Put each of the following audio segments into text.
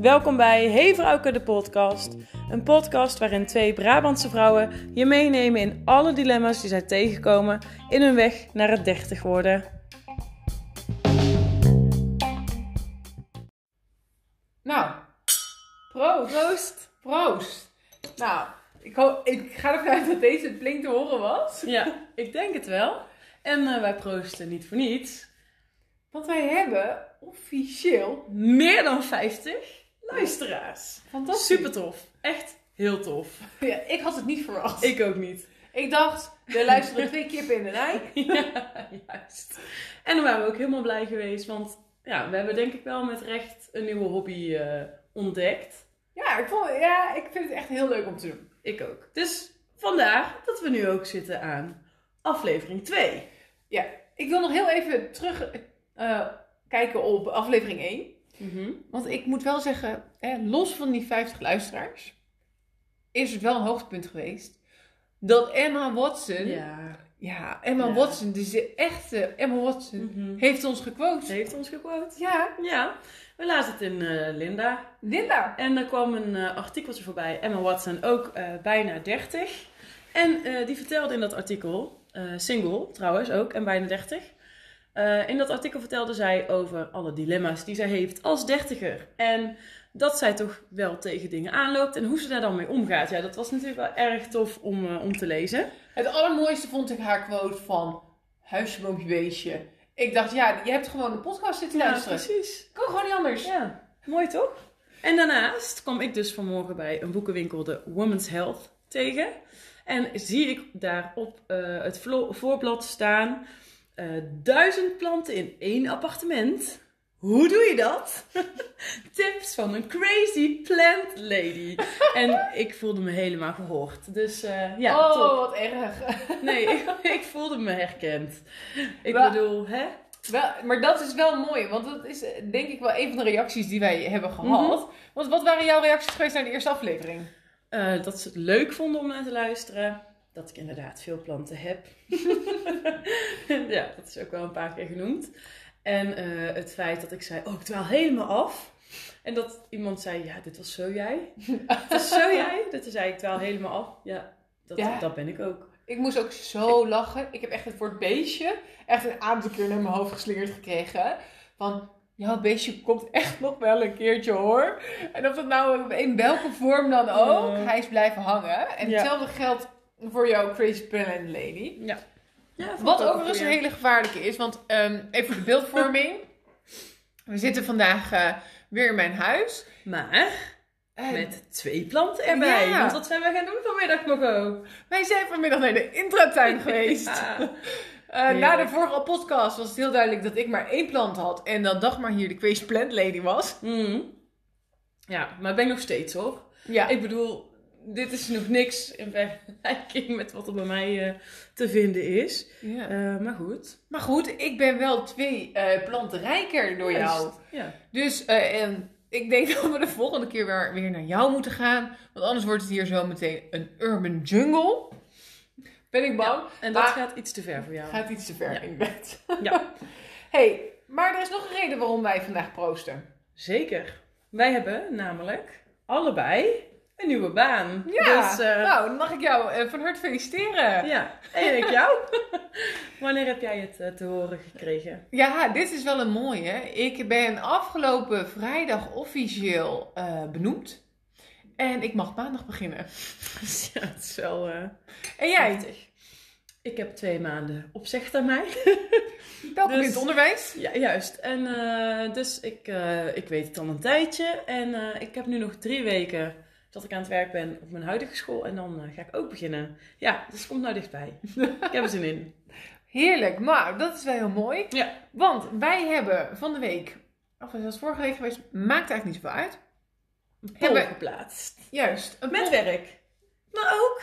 Welkom bij Hey Vrouwke de podcast. Een podcast waarin twee Brabantse vrouwen je meenemen in alle dilemma's die zij tegenkomen in hun weg naar het 30 worden. Nou, proost. Proost! Proost. Nou, ik, hoop, ik ga ervan uit dat deze blink te horen was. Ja, ik denk het wel. En eh, wij proosten niet voor niets. Want wij hebben officieel... Meer dan 50 luisteraars. Fantastisch. Super tof. Echt heel tof. Ja, ik had het niet verwacht. Ik ook niet. Ik dacht, er luisteren twee kippen in de rij. Ja, juist. En dan waren we ook helemaal blij geweest, want ja, we hebben denk ik wel met recht een nieuwe hobby eh, ontdekt. Ja ik, vond, ja, ik vind het echt heel leuk om te doen. Ik ook. Dus vandaar dat we nu ook zitten aan aflevering 2. Ja, ik wil nog heel even terug eh, kijken op aflevering 1. Want ik moet wel zeggen, hè, los van die 50 luisteraars, is het wel een hoogtepunt geweest. Dat Emma Watson, ja, Ja. Emma Ja. Watson, dus de echte Emma Watson, Mhm. heeft ons gequote. Ze heeft ons gequote. Ja, Ja, we lazen het in eh, Linda. Linda. En er kwam een eh, artikeltje voorbij. Emma Watson, ook bijna 30. En die vertelde in dat artikel, single trouwens ook, en bijna 30. Eh, in dat artikel vertelde zij over alle dilemma's die zij heeft als dertiger. En dat zij toch wel tegen dingen aanloopt en hoe ze daar dan mee omgaat. Ja, dat was natuurlijk wel erg tof om, eh, om te lezen. Het allermooiste vond ik haar quote van huisje, boompje, beestje. Ik dacht, ja, je hebt gewoon een podcast zitten luisteren. precies. Kan gewoon niet anders. Ja, mooi toch? En daarnaast kwam ik dus vanmorgen bij een boekenwinkel, de Women's Health, tegen. En zie ik daar op eh, het voorblad staan: eh, duizend planten in één appartement. Hoe doe je dat? Tips van een crazy plant lady. en ik voelde me helemaal gehoord. Dus eh, ja, oh, top. wat erg. Nee, ik, ik voelde me herkend. Ik Wel- bedoel, hè? Wel, maar dat is wel mooi, want dat is eh, denk ik wel een van de reacties die wij hebben gehad. Want wat waren jouw reacties geweest naar de eerste aflevering? Dat ze het leuk vonden om naar te luisteren. Dat ik inderdaad veel planten heb. ja, dat is ook wel een paar keer genoemd. En eh, het feit dat ik zei, oh, ik dwaal helemaal af. En dat iemand zei, ja, dit was zo jij. was zo jij. Dat zei ik, dwaal helemaal af. Ja, dat, Ja. dat ben ik ook. Ik moest ook zo lachen. Ik heb echt het woord beestje echt een aantal keer naar mijn hoofd geslingerd gekregen. Van, jouw beestje komt echt nog wel een keertje hoor. En of dat nou in welke vorm dan ook, hij is blijven hangen. En Ja. hetzelfde geldt voor jouw Crazy Plant Lady. Ja. ja Wat overigens een hele gevaarlijke is, want ehm, even voor de beeldvorming. We zitten vandaag eh, weer in mijn huis. Maar En met twee planten erbij. Ja. Want wat zijn we gaan doen vanmiddag nog ook? wij zijn vanmiddag naar de intratuin geweest. Ja. Eh, na de vorige podcast was het heel duidelijk dat ik maar één plant had. En dat Dagmar hier de Crazy Plant Lady was. Mhm. Ja, maar ben ik nog steeds hoor. Ja, Ik bedoel, dit is nog niks in vergelijking met wat er bij mij eh, te vinden is. ja. Eh, maar goed. Maar goed, ik ben wel twee eh, planten rijker door jou. Ja. Dus en ik denk dat we de volgende keer weer, weer naar jou moeten gaan. Want anders wordt het hier zo meteen een urban jungle. Ben ik bang. En dat Maar- gaat iets te ver voor jou. Gaat iets te ver Ja. in bed. Ja, hey, maar er is nog een reden waarom wij vandaag proosten. zeker. Wij hebben namelijk allebei een nieuwe baan. Ja, Dus, eh, nou, dan mag ik jou eh, van harte feliciteren. ja. En ik jou. Wanneer heb jij het eh, te horen gekregen? Ja, dit is wel een mooie. Ik ben afgelopen vrijdag officieel benoemd. En ik mag maandag beginnen. ja, het is wel... En jij? heftig. Ik heb twee maanden opzegtermijn. Welkom Dus- in het onderwijs. Ja, juist. En dus ik, ik weet het al een tijdje. En ik heb nu nog drie weken dat ik aan het werk ben op mijn huidige school. En dan eh, ga ik ook beginnen. Ja, dus het komt nou dichtbij. ik heb er zin in. Heerlijk, maar dat is wel heel mooi. Ja. Want wij hebben van de week, of was dat vorige week geweest, maakt eigenlijk niet zoveel uit. Poll Hebben- geplaatst. Juist. Een Met werk. Maar ook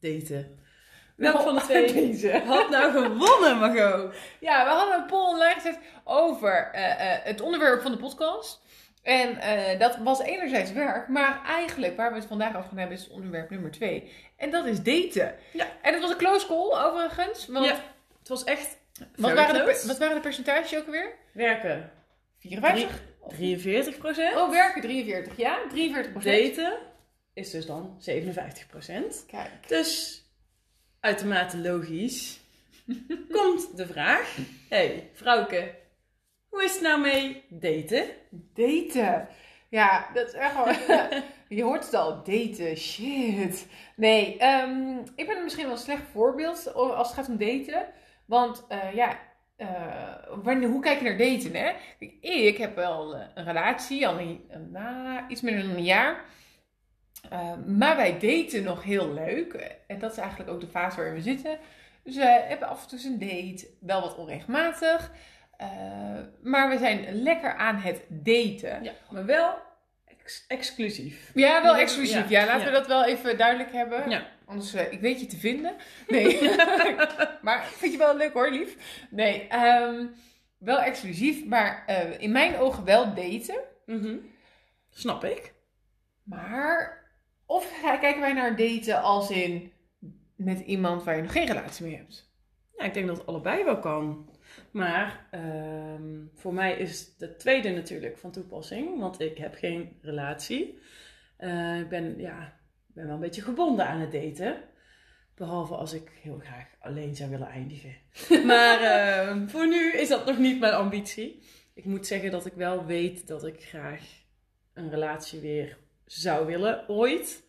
daten. Welk van de Nou, twee Deze. had nou gewonnen, Margot? Ja, we hadden een poll online gezet over eh, eh, het onderwerp van de podcast. En eh, dat was enerzijds werk, maar eigenlijk waar we het vandaag over gaan hebben is onderwerp nummer twee. En dat is daten. Ja. En het was een close call overigens, want Ja. Het was echt Wat waren, de, close. wat waren de percentages ook weer? Werken 54? 43 procent. Oh, werken 43, ja? 43% Daten is dus dan 57 procent. Kijk. Dus uitermate logisch komt de vraag: hey, vrouwke, hoe is het nou mee daten? Daten. Ja, dat is echt wel... je hoort het al, daten. Shit. Nee, ehm, ik ben misschien wel een slecht voorbeeld als het gaat om daten. Want eh, ja, eh, wanneer, hoe kijk je naar daten, hè? Kijk, ik heb wel eh, een relatie, al een, na, iets meer dan een jaar. Eh, maar wij daten nog heel leuk. En dat is eigenlijk ook de fase waarin we zitten. Dus we hebben af en toe een date, wel wat onregelmatig. Eh, maar we zijn lekker aan het daten. Ja, maar wel ex- exclusief. Ja, wel exclusief. ja, Ja, laten we dat wel even duidelijk hebben. Ja. Anders, eh, ik weet je te vinden. Nee. maar vind je wel leuk hoor, lief. Nee, ehm, wel exclusief. Maar eh, in mijn ogen wel daten. Mhm. Snap ik. Maar of kijken wij naar daten als in met iemand waar je nog geen relatie mee hebt? Ja, ik denk dat het allebei wel kan. Maar ehm, voor mij is de tweede natuurlijk van toepassing, want ik heb geen relatie. Eh, ik ben, ja, ben wel een beetje gebonden aan het daten. Behalve als ik heel graag alleen zou willen eindigen. Maar ehm, voor nu is dat nog niet mijn ambitie. Ik moet zeggen dat ik wel weet dat ik graag een relatie weer zou willen, ooit.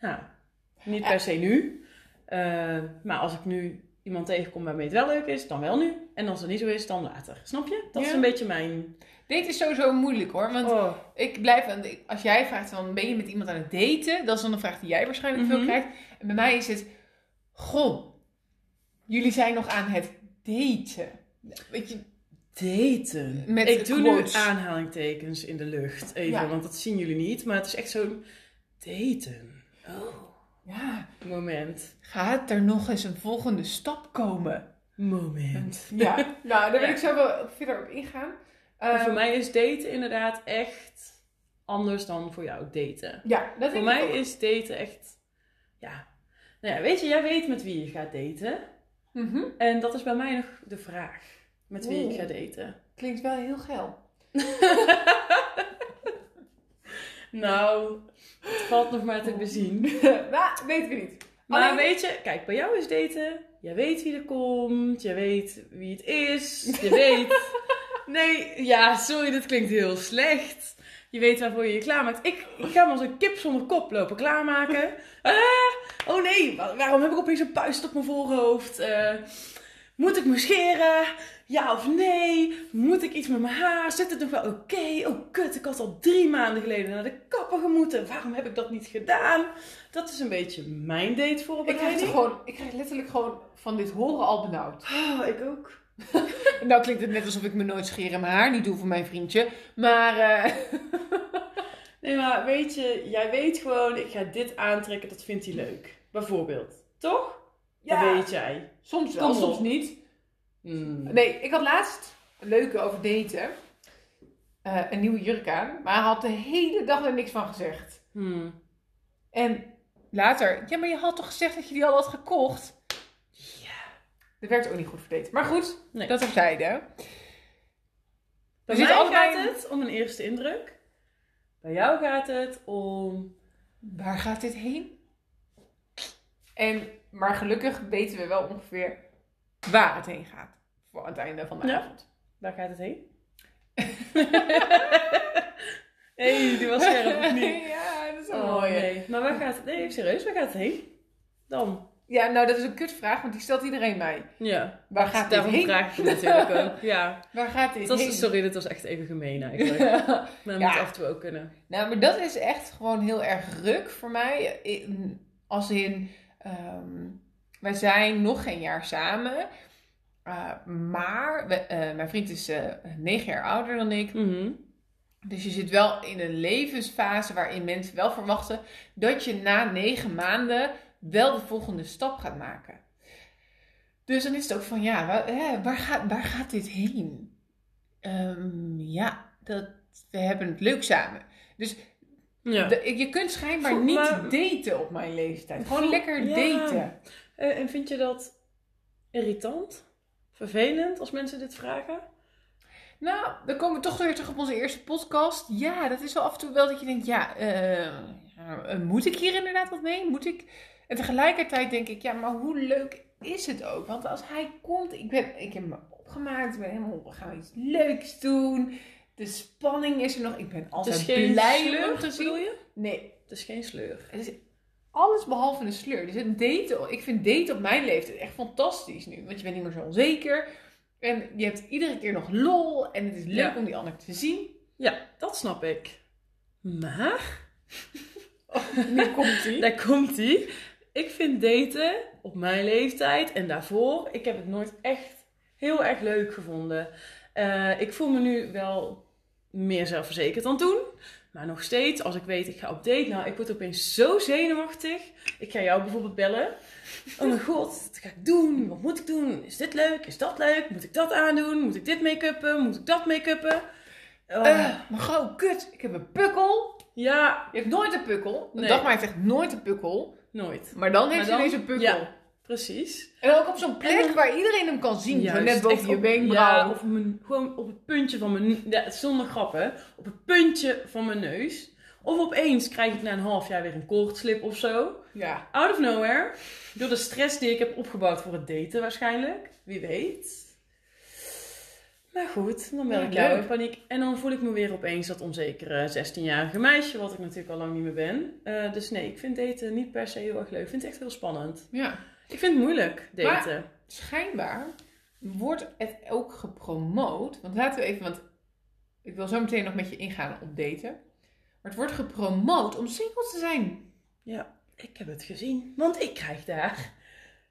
Ja, niet per se nu. Eh, maar als ik nu iemand tegenkom waarmee het wel leuk is, dan wel nu. En als het niet zo is, dan later. Snap je? Dat is een beetje mijn... Daten is sowieso moeilijk hoor. Want Oh, ik blijf, als jij vraagt van ben je met iemand aan het daten, dat is dan een vraag die jij waarschijnlijk veel Mhm. krijgt. En bij mij is het, goh, jullie zijn nog aan het daten. Weet je, daten. Met ik doe quotes. nu aanhalingtekens in de lucht. Even, Ja. want dat zien jullie niet. Maar het is echt zo'n daten. Oh, ja, moment. gaat er nog eens een volgende stap komen? Moment. Ja, nou, daar wil Ja. ik zo wel verder op ingaan. Maar Ehm, voor mij is daten inderdaad echt anders dan voor jou daten. ja, dat Voor denk ik mij ook. is daten echt... Ja. Nou ja, weet je, jij weet met wie je gaat daten. Mhm. En dat is bij mij nog de vraag. Met wie ik ga daten. Klinkt wel heel geil. Nou, het valt nog maar te bezien. nou, weten we niet. Maar Alleen- weet je, kijk, bij jou is daten. Je weet wie er komt. Je weet wie het is. Je weet. Nee, ja, sorry, dit klinkt heel slecht. Je weet waarvoor je je klaarmaakt. Ik, ik ga me als een kip zonder kop lopen klaarmaken. Ah, oh nee, wa- waarom heb ik opeens een puist op mijn voorhoofd? Eh, moet ik me scheren? Ja of nee? Moet ik iets met mijn haar? Zit het nog wel oké? Oh kut, ik had al drie maanden geleden naar de kapper gemoeten. Waarom heb ik dat niet gedaan? Dat is een beetje mijn date Ik krijg, gewoon, ik krijg letterlijk gewoon van dit horen al benauwd. Oh, ik ook. Nou klinkt het net alsof ik me nooit scheren en mijn haar niet doe voor mijn vriendje. Maar eh, Nee, maar weet je, jij weet gewoon, ik ga dit aantrekken, dat vindt hij leuk. Bijvoorbeeld. Toch? Ja. Dat weet jij. soms wel, soms niet. Hmm. Nee, ik had laatst een leuke over daten. Eh, een nieuwe jurk aan. Maar hij had de hele dag er niks van gezegd. Hmm. En later, ja, maar je had toch gezegd dat je die al had gekocht? Ja. Dat werkt ook niet goed voor daten. Maar goed, Nee. dat terzijde. Bij mij allebei- gaat het om een eerste indruk. Bij jou gaat het om... Waar gaat dit heen? En, maar gelukkig weten we wel ongeveer waar het heen gaat. Voor het einde van de Ja. avond. Waar gaat het heen? hey, die was scherp of niet? ja, dat is een Oh, mooie. nee. Maar waar gaat het... Nee, serieus, waar gaat het heen? Dan. Ja, nou dat is een kutvraag, want die stelt iedereen mij. Ja. Waar gaat dit Daarom heen? vraag het natuurlijk ook. Ja. Waar gaat dit was, heen? sorry, dit was echt even gemeen eigenlijk. Maar dat Ja. moet af en toe ook kunnen. Nou, maar dat is echt gewoon heel erg ruk voor mij. In- Als in, ehm, wij zijn nog geen jaar samen. Uh, maar we- eh, mijn vriend is eh, negen jaar ouder dan ik. Mhm. Dus je zit wel in een levensfase waarin mensen wel verwachten dat je na negen maanden wel de volgende stap gaat maken. Dus dan is het ook van ja, wa- hè, waar, gaat, waar gaat dit heen? Ehm, ja, dat, we hebben het leuk samen. Dus Ja. de- je kunt schijnbaar Voel- niet maar- daten op mijn leeftijd. Gewoon lekker ja. daten. Eh, en vind je dat irritant? Vervelend als mensen dit vragen? Nou, dan komen we toch weer terug op onze eerste podcast. Ja, dat is wel af en toe wel dat je denkt, ja, eh, eh, moet ik hier inderdaad wat mee? Moet ik? En tegelijkertijd denk ik, ja, maar hoe leuk is het ook? Want als hij komt, ik, ben, ik heb me opgemaakt, ik ben helemaal, we gaan iets leuks doen. De spanning is er nog. Ik ben Het altijd is geen blij sleur, je? Nee, Het is geen sleur. het is alles behalve een sleur. Dus een date, ik vind daten op mijn leeftijd echt fantastisch nu. Want je bent niet meer zo onzeker. En je hebt iedere keer nog lol. En het is leuk Ja. om die ander te zien. Ja, dat snap ik. Maar, Nu komt ie. daar komt ie. Ik vind daten op mijn leeftijd en daarvoor, ik heb het nooit echt heel erg leuk gevonden. Eh, ik voel me nu wel meer zelfverzekerd dan toen. Maar nog steeds, als ik weet ik ga op date, nou, ik word opeens zo zenuwachtig. Ik ga jou bijvoorbeeld bellen. Oh mijn god, wat ga ik doen? Wat moet ik doen? Is dit leuk? Is dat leuk? Moet ik dat aandoen? Moet ik dit make-uppen? Moet ik dat make-uppen? Oh, Eh, maar gewoon, kut. Ik heb een pukkel. ja, Je hebt nooit een pukkel. Nee. Dagmar heeft echt nooit een pukkel. nooit. Maar dan heeft Maar ze dan- ineens een pukkel. ja. Precies. En ook op zo'n plek dan- waar iedereen hem kan zien. zo Juist, net boven je wenkbrauw. Ja, of mijn, gewoon op het puntje van mijn... Ja, zonder grappen. Op het puntje van mijn neus. Of opeens krijg ik na een half jaar weer een koortslip of zo. ja. Out of nowhere. Door de stress die ik heb opgebouwd voor het daten waarschijnlijk. Wie weet. Maar goed, dan ben ik jou in paniek. En dan voel ik me weer opeens dat onzekere 16-jarige meisje. Wat ik natuurlijk al lang niet meer ben. Eh, dus nee, ik vind daten niet per se heel erg leuk. Ik vind het echt heel spannend. ja. Ik vind het moeilijk, daten. schijnbaar wordt het ook gepromoot. Want laten we even, want ik wil zo meteen nog met je ingaan op daten. Maar het wordt gepromoot om single te zijn. Ja, ik heb het gezien. Want ik krijg daar.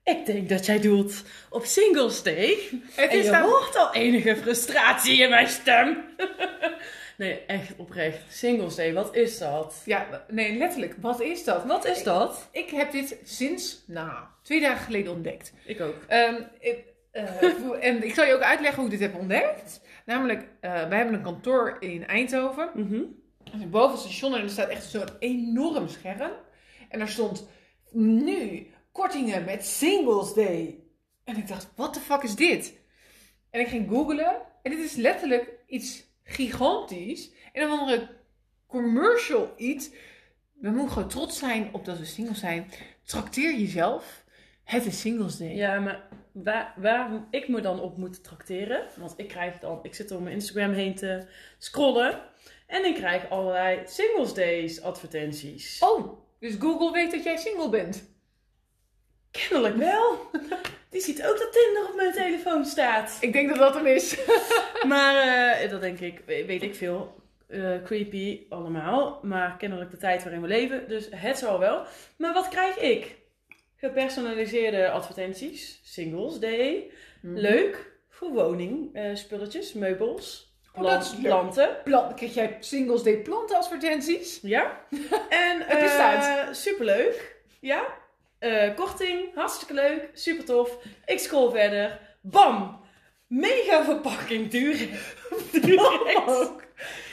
Ik denk dat jij doelt op Singles Day. Het en is je daar- hoort al enige frustratie in mijn stem. nee, echt oprecht. Singles Day, wat is dat? Ja, nee, letterlijk. Wat is dat? Wat is dat? Ik heb dit sinds, nou, twee dagen geleden ontdekt. Ik ook. Ehm, ik, eh, en ik zal je ook uitleggen hoe ik dit heb ontdekt. Namelijk, eh, wij hebben een kantoor in Eindhoven. Is boven het station en er staat echt zo'n enorm scherm. En daar stond nu kortingen met Singles Day. En ik dacht, wat de fuck is dit? En ik ging googlen. En dit is letterlijk iets gigantisch. En een andere commercial iets. We moeten gewoon trots zijn op dat we single zijn. Trakteer jezelf. Het is Singles Day. Ja, maar waar, waar ik me dan op moet trakteren. Want ik krijg dan, ik zit door mijn Instagram heen te scrollen. En ik krijg allerlei Singles Days advertenties. Oh, dus Google weet dat jij single bent. Kennelijk wel. Die ziet ook dat Tinder op mijn telefoon staat. Ik denk dat dat hem is. Maar eh, dat denk ik, we- weet ik veel. eh, creepy allemaal. Maar kennelijk de tijd waarin we leven. Dus het zal wel. Maar wat krijg ik? Gepersonaliseerde advertenties. Singles Day. Mhm. Leuk. Voor woning. eh, spulletjes, meubels. Oh, plant- planten. Plant, krijg jij Singles Day plantenadvertenties? Ja. En Heb je staat? superleuk. Ja. Eh, korting. Hartstikke leuk. Super tof. Ik scroll verder. Bam. Mega verpakking. Durex. Ook.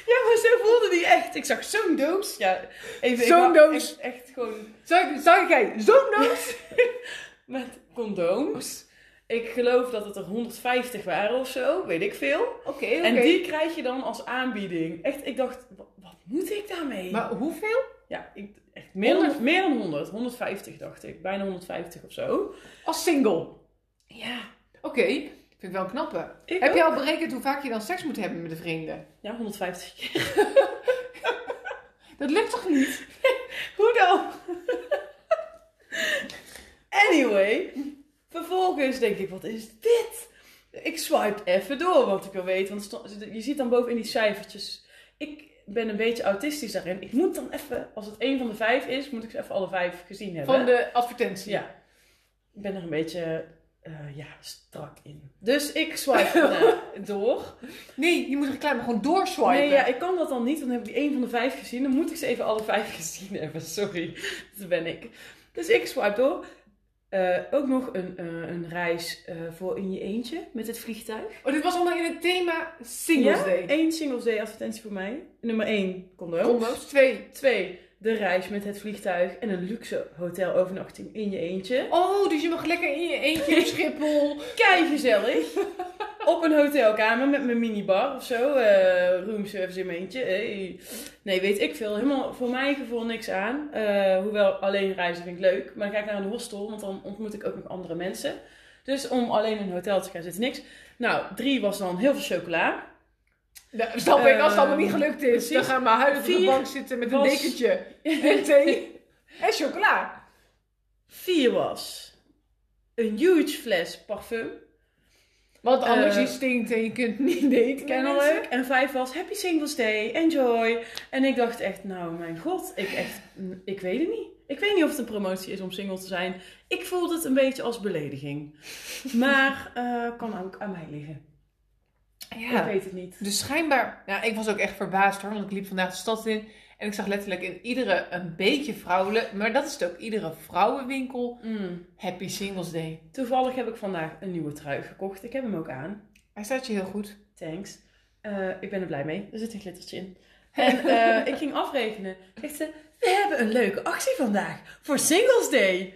Ja, maar zo voelde die echt. Ik zag zo'n doos. Ja, even, Zo'n doos. Echt, echt gewoon Zag, zag jij zo'n doos? met condooms. Ik geloof dat het er 150 waren of zo, weet ik veel. Oké, oké. En die krijg je dan als aanbieding. Echt, ik dacht, wat, wat moet ik daarmee? Maar hoeveel? Ja, ik, echt meer dan, 100? meer dan 100. 150 dacht ik. Bijna 150 of zo. Als single. Ja. Oké, vind ik wel een knappe. Ik Heb ook. je al berekend hoe vaak je dan seks moet hebben met de vrienden? Ja, 150 keer. Dat lukt toch niet? Hoe dan? anyway, vervolgens denk ik, wat is dit? Ik swipe even door, want ik wil weten, want je ziet dan bovenin die cijfertjes. Ik ben een beetje autistisch daarin. Ik moet dan even, als het één van de vijf is, moet ik ze even alle vijf gezien hebben. Van de advertentie. Ja. Ik ben er een beetje, eh, ja, strak in. Dus ik swipe door. Nee, je moet reclame gewoon doorswipen. Nee, ja, ik kan dat dan niet, want dan heb ik die één van de vijf gezien. Dan moet ik ze even alle vijf gezien hebben. Sorry, dat ben ik. Dus ik swipe door. Eh, ook nog een, eh, een reis eh, voor in je eentje met het vliegtuig. Oh, dit was allemaal in het thema Singles ja, Day. één Singles Day advertentie voor mij. Nummer één, condoom. Condoms. Twee. Twee, de reis met het vliegtuig en een luxe hotelovernachting in je eentje. Oh, dus je mag lekker in je eentje op Schiphol. Kei gezellig. Op een hotelkamer met mijn minibar of zo. eh roomservice in mijn eentje. Hey. Nee, weet ik veel. Helemaal voor mijn gevoel niks aan. Eh, hoewel alleen reizen vind ik leuk. Maar dan ga ik naar een hostel, want dan ontmoet ik ook nog andere mensen. Dus om alleen in een hotel te gaan zit niks. Nou, drie was dan heel veel chocola. Nou, snap ik, als het allemaal niet gelukt is, precies. dan gaan we huilen op de bank zitten met een dekentje en thee en chocola. Vier was een huge fles parfum. Want anders Eh, je stinkt en je kunt niet daten, Kennelijk. En vijf was Happy Singles Day, enjoy. En ik dacht echt, nou mijn god, ik echt, mm, ik weet het niet. Ik weet niet of het een promotie is om single te zijn. Ik voelde het een beetje als belediging. Maar eh, kan ook aan mij liggen. Ik weet het niet. Dus schijnbaar, nou, ik was ook echt verbaasd hoor, want ik liep vandaag de stad in en ik zag letterlijk in iedere een beetje vrouwelijk, maar dat is het ook, iedere vrouwenwinkel Mm. Happy Singles Day. Toevallig heb ik vandaag een nieuwe trui gekocht. Ik heb hem ook aan. Hij staat je heel goed. Thanks. Eh, ik ben er blij mee. Er zit een glittertje in. En eh, ik ging afrekenen. Zegt ze, we hebben een leuke actie vandaag voor Singles Day.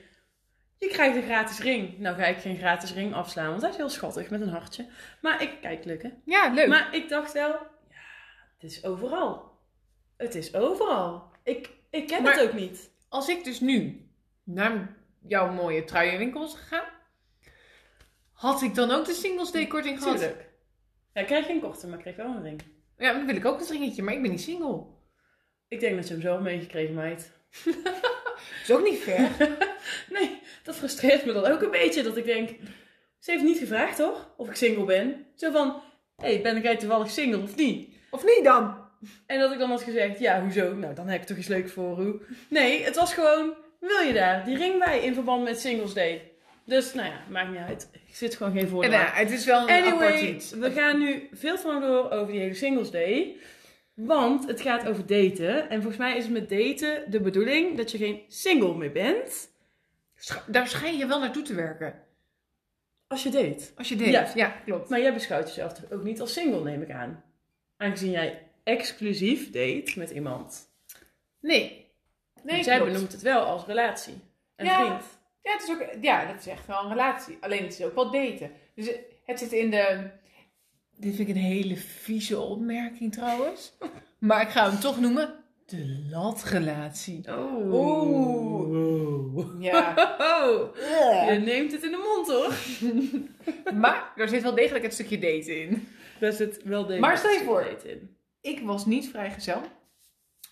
Je krijgt een gratis ring. Nou ga ik geen gratis ring afslaan, want dat is heel schattig met een hartje. Maar ik, kijk, lukken. Ja, leuk. Maar ik dacht wel, ja, het is overal. Het is overal. Ik, ik ken Maar- het ook niet. Als ik dus nu naar jouw mooie truienwinkels ga, had ik dan ook de Singles Day korting gehad? Tuurlijk. Ja, ik krijg geen korting, maar ik kreeg wel een ring. Ja, dan wil ik ook een ringetje, maar ik ben niet single. Ik denk dat je hem zelf meegekregen, meid. Is ook niet fair. Nee, dat frustreert me dan ook een beetje. Dat ik denk, ze heeft niet gevraagd toch? Of ik single ben. Zo van, hé, hey, ben jij toevallig single of niet? of niet dan? En dat ik dan had gezegd, ja, hoezo? Nou, dan heb ik toch iets leuks voor u. Nee, het was gewoon, wil je daar die ring bij in verband met Singles Day? Dus, nou ja, maakt niet uit. Ik zit gewoon geen En, voordeel. nou, het is wel een apart Anyway, iets. we gaan nu veel te lang door over die hele Singles Day. Want het gaat over daten. En volgens mij is het met daten de bedoeling dat je geen single meer bent. Daar schijn je wel naartoe te werken. Als je date. Als je date. Ja. Ja, klopt. Maar jij beschouwt jezelf toch ook niet als single, neem ik aan. Aangezien jij exclusief date met iemand. Nee. Nee, jij klopt. benoemt het wel als relatie. En Ja. vriend. Ja, het is ook, ja, dat is echt wel een relatie. Alleen het is ook wel daten. Dus het zit in de... Dit vind ik een hele vieze opmerking trouwens. Maar ik ga hem toch noemen. De latrelatie. Oh. Ja. Oh. Je neemt het in de mond hoor. maar er zit wel degelijk het stukje daten in. Daar zit wel degelijk Maar stel je voor. Ik was niet vrijgezel.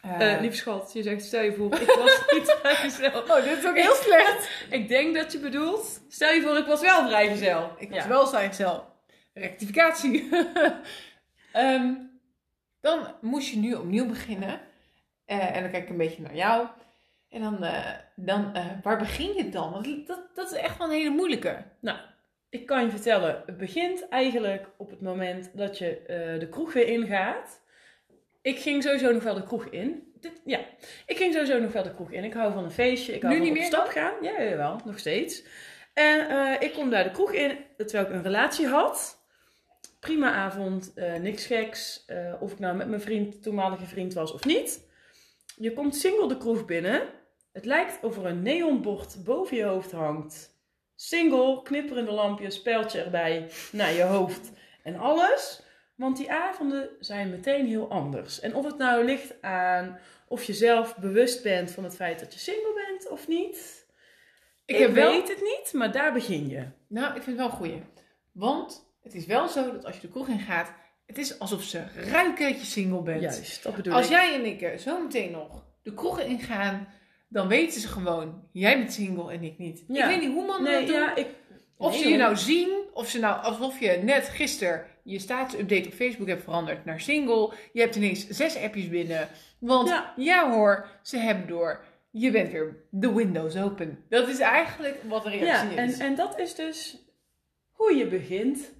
Eh lieve schat, je zegt stel je voor, ik was niet vrijgezel. Oh, dit is ook heel slecht. Ik denk dat je bedoelt, stel je voor, ik was wel vrijgezel. Ik was Ja. wel vrijgezel. Rectificatie. Ehm, dan moest je nu opnieuw beginnen. Eh, en dan kijk ik een beetje naar jou. En dan, dan waar begin je dan? Want dat, dat is echt wel een hele moeilijke. Ik kan je vertellen, het begint eigenlijk op het moment dat je de kroeg weer ingaat. Ik ging sowieso nog wel de kroeg in. Dit, ja, ik ging sowieso nog wel de kroeg in. Ik hou van een feestje. Ik hou Nu van niet op meer stap gaan. Ja, jawel, nog steeds. En eh, ik kom daar de kroeg in, terwijl ik een relatie had. Prima avond, eh, niks geks. eh, of ik nou met mijn vriend, toenmalige vriend was of niet. Je komt single de kroeg binnen. Het lijkt of er een neonbord boven je hoofd hangt. Single, knipperende lampjes, speltje erbij naar je hoofd en alles. Want die avonden zijn meteen heel anders. En of het nou ligt aan of je zelf bewust bent van het feit dat je single bent of niet. Ik, wel- weet het niet, maar daar begin je. Nou, ik vind het wel een goeie. Want het is wel zo dat als je de kroeg in gaat, het is alsof ze ruiken dat je single bent. Juist, dat bedoel Als ik. jij en ik zo meteen nog de kroegen ingaan, dan weten ze gewoon, jij bent single en ik niet. Ja. Ik weet niet hoe mannen Nee, dat doen. ja, ik... Of nee, ze je nou zien, of ze nou alsof je net gisteren je status-update op Facebook hebt veranderd naar single. Je hebt ineens zes appjes binnen. Want ja, Ja. hoor, ze hebben door. Je bent weer de windows open. Dat is eigenlijk wat de Ja, reactie en, is. en dat is dus hoe je begint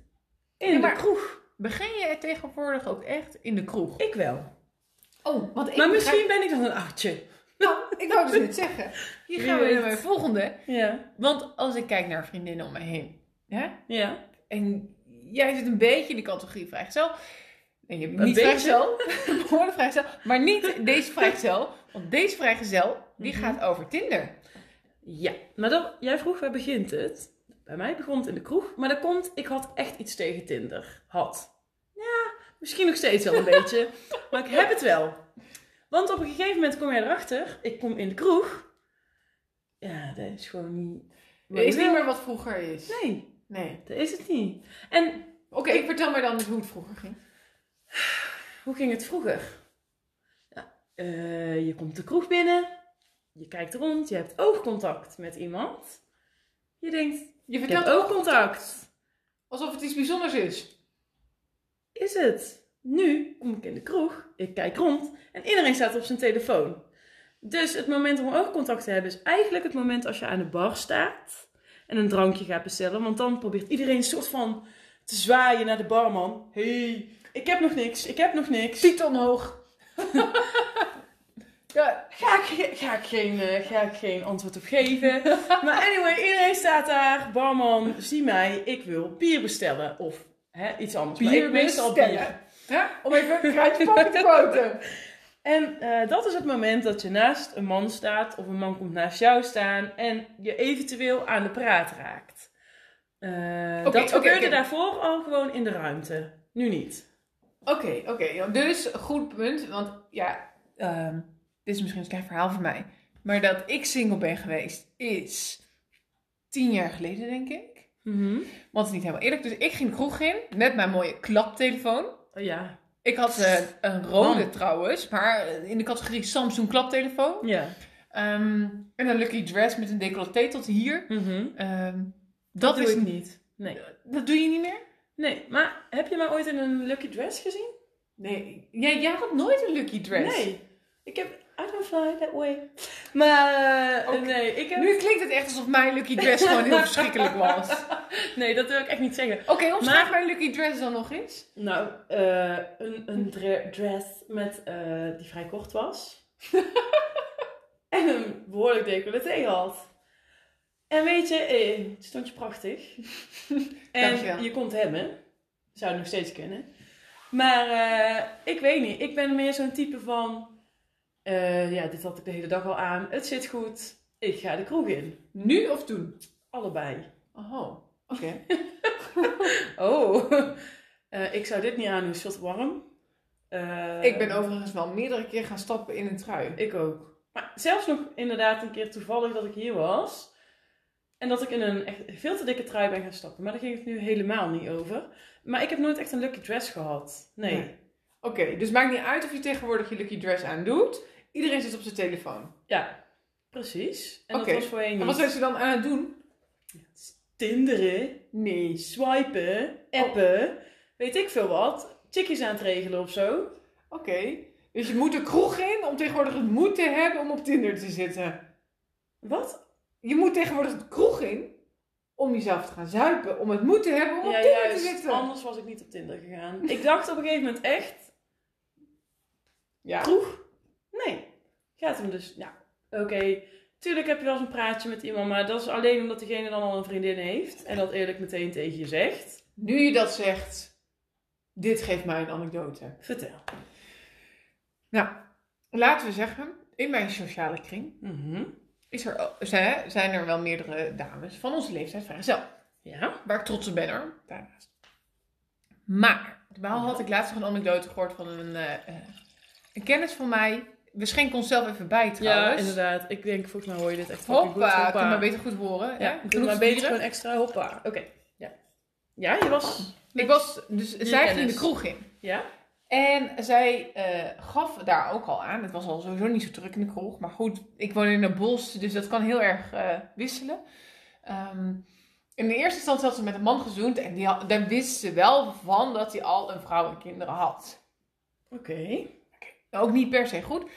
in Ja, maar- de kroeg. Begin je tegenwoordig ook echt in de kroeg? Ik wel. Oh, want ik maar begrijp- misschien ben ik dan een artje. Nou, ik wou dus net zeggen. Hier gaan we naar mijn volgende. Ja. Want als ik kijk naar vriendinnen om me heen. Ja? Ja. En jij zit een beetje in de categorie vrijgezel. Nee, je bent niet vrijgezel. Behoorlijk vrijgezel. Maar niet deze vrijgezel. Want deze vrijgezel, die Mhm. gaat over Tinder. Ja, maar dat, jij vroeg waar begint het? Bij mij begon het in de kroeg, maar dat komt, ik had echt iets tegen Tinder. Had. Ja, misschien nog steeds wel een beetje, maar ik heb het wel. Want op een gegeven moment kom jij erachter, ik kom in de kroeg. Ja, dat is gewoon niet... is niet meer wat vroeger is. Nee, Nee. dat is het niet. En Oké, ik vertel maar dan hoe het vroeger ging. hoe ging het vroeger? Ja, eh, je komt de kroeg binnen, je kijkt rond, je hebt oogcontact met iemand. Je denkt, Je vertelt oogcontact. alsof het iets bijzonders is. is het? Nu kom ik in de kroeg, ik kijk rond en iedereen staat op zijn telefoon. Dus het moment om oogcontact te hebben is eigenlijk het moment als je aan de bar staat en een drankje gaat bestellen. Want dan probeert iedereen een soort van te zwaaien naar de barman. hey, ik heb nog niks, ik heb nog niks. Piet omhoog. ja, Ga ik, ge- ga, ik geen, eh, ga ik geen antwoord op geven. maar anyway, iedereen staat daar. Barman, zie mij, ik wil bier bestellen. Of hè, iets anders. Maar bier ik meestal bier. Ja, om even een kruidje te quoten. En eh, dat is het moment dat je naast een man staat of een man komt naast jou staan en je eventueel aan de praat raakt. Eh, dat gebeurde daarvoor al gewoon in de ruimte. Nu niet. Oké, oké. dus goed punt. Want ja, ehm, dit is misschien een klein verhaal van mij. Maar dat ik single ben geweest is tien jaar geleden, denk ik. Mhm. Want het is niet helemaal eerlijk. Dus ik ging de kroeg in met mijn mooie klaptelefoon. Oh, ja. Ik had eh, een rode trouwens, maar eh, in de categorie Samsung klaptelefoon. Ja. Ehm, en een lucky dress met een decolleté tot hier. Mhm. Ehm, Dat, is ik niet. Nee. Dat doe je niet meer? Nee, maar heb je mij ooit in een lucky dress gezien? Nee. Jij, jij had nooit een lucky dress. Nee. Ik heb... I don't fly that way. Maar eh, nee, ik heb... Nu klinkt het echt alsof mijn lucky dress gewoon heel verschrikkelijk was. Nee, dat wil ik echt niet zeggen. Oké, omschrijf Maar- mijn lucky dress dan nog eens. Nou, eh, een, een dre- dress met, eh, die vrij kort was. en een behoorlijk decolleté had. En weet je, eh, het stond je prachtig. Dankjewel. en je kon het hebben. Zou het nog steeds kunnen. Maar ik weet niet. Ik ben meer zo'n type van... eh, ja, dit had ik de hele dag al aan. Het zit goed. Ik ga de kroeg in. Nu of toen? Allebei. Oh, oké. Oh, Eh, ik zou dit niet aan doen. Is warm. Eh, ik ben overigens wel meerdere keer gaan stappen in een trui. Ik ook. Maar zelfs nog inderdaad een keer toevallig dat ik hier was. En dat ik in een echt veel te dikke trui ben gaan stappen. Maar daar ging het nu helemaal niet over. Maar ik heb nooit echt een lucky dress gehad. Nee. Nee. Oké, dus maakt niet uit of je tegenwoordig je lucky dress aandoet. Iedereen zit op zijn telefoon. Ja, precies. En dat was voorheen En niet. wat zijn ze dan aan het doen? Tinderen, Nee. swipen, appen, weet ik veel wat. Chickies aan het regelen of zo. Oké. Dus je moet de kroeg in om tegenwoordig het moed te hebben om op Tinder te zitten. Wat? Je moet tegenwoordig de kroeg in om jezelf te gaan zuipen. Om het moed te hebben om op Tinder te zitten. Anders was ik niet op Tinder gegaan. Ik dacht op een gegeven moment echt, Ja. kroeg? Gaat hem dus, ja, oké. Tuurlijk heb je wel eens een praatje met iemand, maar dat is alleen omdat diegene dan al een vriendin heeft. En dat eerlijk meteen tegen je zegt. Nu je dat zegt, dit geeft mij een anekdote. Vertel. Nou, laten we zeggen, in mijn sociale kring Mhm. is er, zijn, er wel meerdere dames van onze leeftijd vrijgezel. Ja. Waar ik trots op ben hoor. Daarnaast. Maar, wel had ik laatst nog een anekdote gehoord van een, eh, eh, een kennis van mij. We schenken onszelf even bij Ja, trouwens. inderdaad. Ik denk, volgens mij hoor je dit echt Hoppa, goed. ik kan maar beter goed horen. Ja, hè? Genoeg maar te beter gewoon extra hoppa. Oké, ja. Ja, je was... Ik was, dus zij ging de kroeg in. Ja? En zij eh, gaf daar ook al aan. Het was al sowieso niet zo druk in de kroeg. Maar goed, ik woon in een bos, dus dat kan heel erg eh, wisselen. Ehm, in de eerste instantie had ze met een man gezoend. En die had, daar wist ze wel van dat hij al een vrouw en kinderen had. Oké. Ook niet per se goed.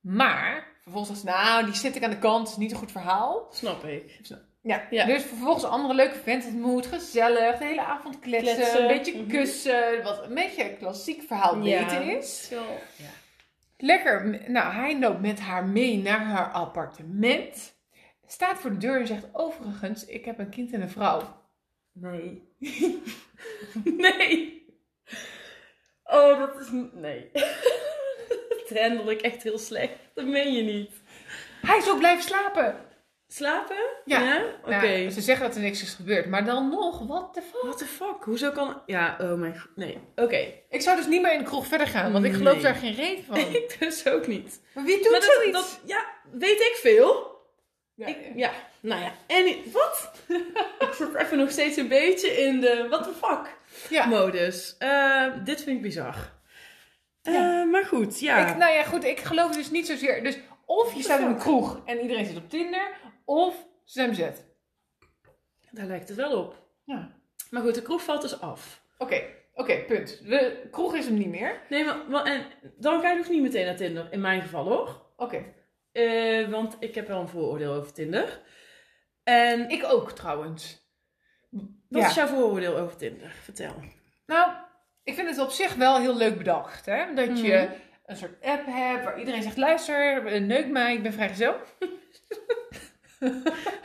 Maar vervolgens was ze, nou, die zit ik aan de kant. is niet een goed verhaal. Snap ik. Ja, Ja. dus vervolgens een andere leuke vent ontmoet. Gezellig, de hele avond kletsen. Kletsen. Een beetje Mhm. kussen. Wat een beetje een klassiek verhaal weten is. Zo. Ja. Lekker. Nou, hij loopt met haar mee naar haar appartement. Staat voor de deur en zegt: Overigens, ik heb een kind en een vrouw. Nee. nee. Oh, dat is... Nee. dat handel ik echt heel slecht. Dat meen je niet. Hij is ook blijven slapen. Slapen? Ja. Oké. Nou, ze zeggen dat er niks is gebeurd, maar dan nog, what the fuck? What the fuck? Hoezo kan... Ja, oh mijn... god. Nee. Oké. Ik zou dus niet meer in de kroeg verder gaan, want ik geloof Nee. daar geen reet van. ik dus ook niet. Maar wie doet Maar dat, zoiets? dat... Ja, weet ik veel. Ja, Ik, ja, nou ja. En wat? ik zit even nog steeds een beetje in de what the fuck ja. modus. Eh, dit vind ik bizar. Eh, maar goed, ja. Ik, nou ja, goed, ik geloof dus niet zozeer. Dus of je staat in een kroeg en iedereen zit op Tinder, of ze zijn bezet. Daar lijkt het wel op. Ja. Maar goed, de kroeg valt dus af. Oké, oké, punt. De kroeg is hem niet meer. Nee, maar, en dan ga je dus niet meteen naar Tinder. In mijn geval hoor. Oké. Eh, want ik heb wel een vooroordeel over Tinder. En Ik ook trouwens. wat Ja. is jouw vooroordeel over Tinder? Vertel. Nou, ik vind het op zich wel heel leuk bedacht. Hè? Dat je Mhm. een soort app hebt waar iedereen zegt: luister, eh, neuk mij, ik ben vrijgezel.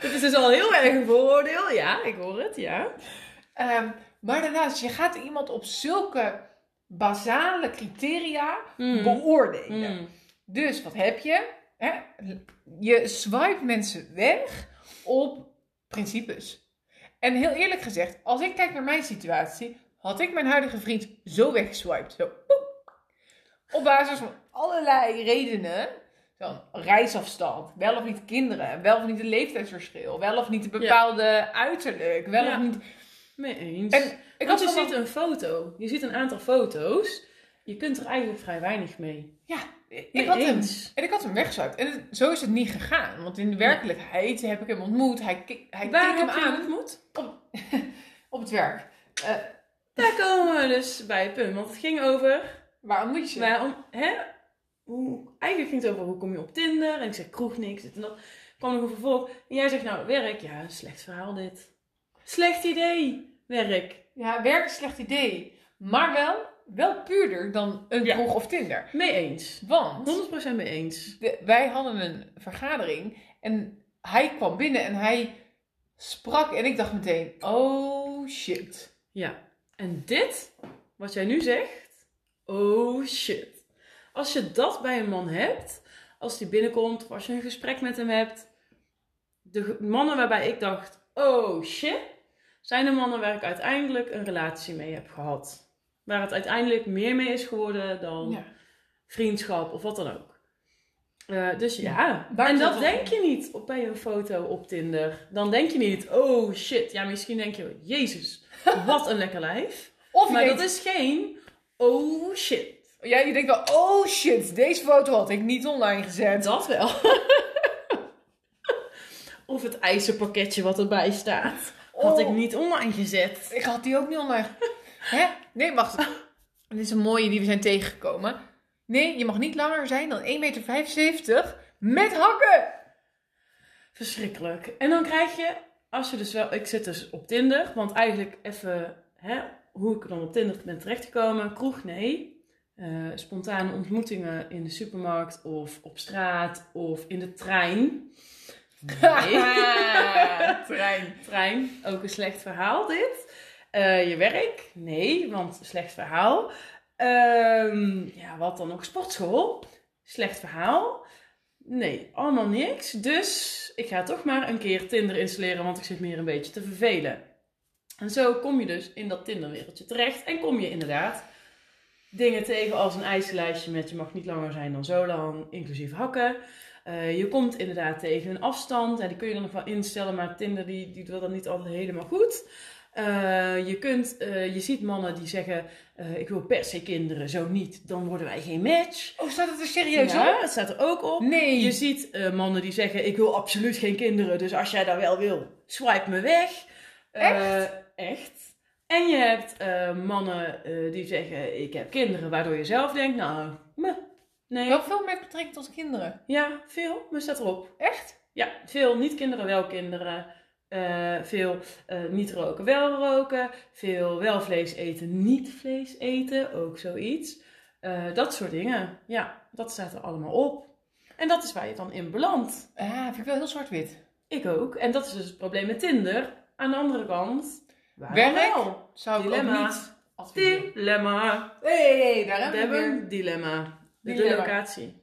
Dit is dus al heel erg een vooroordeel. Ja, ik hoor het, ja. Ehm, maar daarnaast, je gaat iemand op zulke basale criteria Mm. beoordelen. Mm. Dus wat heb je? Hè? Je swipe mensen weg op principes. En heel eerlijk gezegd, als ik kijk naar mijn situatie, had ik mijn huidige vriend zo weggeswiped. Zo, poep. Op basis van allerlei redenen. Zo'n reisafstand, wel of niet kinderen, wel of niet een leeftijdsverschil, wel of niet een bepaalde uiterlijk, wel Ja. of niet... Mee eens. En ik Want had je ziet een foto. Je ziet een aantal foto's. Je kunt er eigenlijk vrij weinig mee. Ja, ik had hem. En ik had hem weggeswiped. En het- zo is het niet gegaan. Want in de werkelijkheid heb ik hem ontmoet. Hij, hij Waar keek hem heb je hem aan ontmoet? op, op het werk. Eh, Daar komen we dus bij het punt. Want het ging over... waar ontmoet je? Waarom, hè? Hoe, eigenlijk ging het over hoe kom je op Tinder. En ik zeg kroeg niks, dit en dat. kwam nog een vervolg. En jij zegt nou, werk. Ja, slecht verhaal dit. Slecht idee, werk. Ja, werk is een slecht idee. Maar wel, wel puurder dan een Ja. kroeg of Tinder. Mee eens. Want 100% mee eens. de- wij hadden een vergadering. En hij kwam binnen en hij sprak. En ik dacht meteen, oh shit. Ja. En dit, wat jij nu zegt, oh shit. Als je dat bij een man hebt, als die binnenkomt, of als je een gesprek met hem hebt, de mannen waarbij ik dacht, oh shit, zijn de mannen waar ik uiteindelijk een relatie mee heb gehad. Waar het uiteindelijk meer mee is geworden dan Ja. vriendschap of wat dan ook. Eh, dus ja, Daar en dat denk je niet op bij een foto op Tinder. Dan denk je niet, oh shit. Ja, misschien denk je, jezus, wat een lekker lijf. Of Maar denkt, dat is geen, oh shit. ja, je denkt wel, oh shit, deze foto had ik niet online gezet. Dat wel. of het ijzerpakketje wat erbij staat. Had ik Oh. niet online gezet. Ik had die ook niet online. Hè? Nee, wacht. Dit is een mooie die we zijn tegengekomen. Nee, je mag niet langer zijn dan 1,75 meter met hakken. Verschrikkelijk. En dan krijg je, als je dus wel, ik zit dus op Tinder, want eigenlijk even, hè, hoe ik dan op Tinder ben terechtgekomen, kroeg nee. Eh, spontane ontmoetingen in de supermarkt of op straat of in de trein. Nee. Trein. trein, ook een slecht verhaal dit. Eh, je werk? Nee, want slecht verhaal. Ehm, ja, wat dan ook? Sportschool? Slecht verhaal. Nee, allemaal niks. Dus ik ga toch maar een keer Tinder installeren, want ik zit meer een beetje te vervelen. En zo kom je dus in dat Tinderwereldje terecht en kom je inderdaad dingen tegen als een eisenlijstje met je mag niet langer zijn dan zo lang, inclusief hakken. Eh, je komt inderdaad tegen een afstand. Ja, die kun je dan nog wel instellen, maar Tinder die, die doet dat niet altijd helemaal goed. Eh, je, kunt, eh, je ziet mannen die zeggen, eh, ik wil per se kinderen, zo niet, dan worden wij geen match. Oh, staat het er serieus ja, op? het staat er ook op. Nee. Je ziet mannen die zeggen, ik wil absoluut geen kinderen, dus als jij dat wel wil, swipe me weg. Eh, echt. En je hebt mannen die zeggen, ik heb kinderen, waardoor je zelf denkt, nou, meh, nee. Wel veel met betrekking tot kinderen. Ja, veel, maar staat erop. Echt? Ja, veel niet kinderen, wel kinderen. Eh, veel eh, niet roken, wel roken. Veel wel vlees eten, niet vlees eten. Ook zoiets. Eh, dat soort dingen. Ja, dat staat er allemaal op. En dat is waar je dan in belandt. Ah, vind ik wel heel zwart-wit. Ik ook. En dat is dus het probleem met Tinder. Aan de andere kant, Werk? wel? Zou ik Dilemma. ook niet adviseren. Dilemma. hey, daar We hebben we hebben een dilemma. De Dilemma. locatie.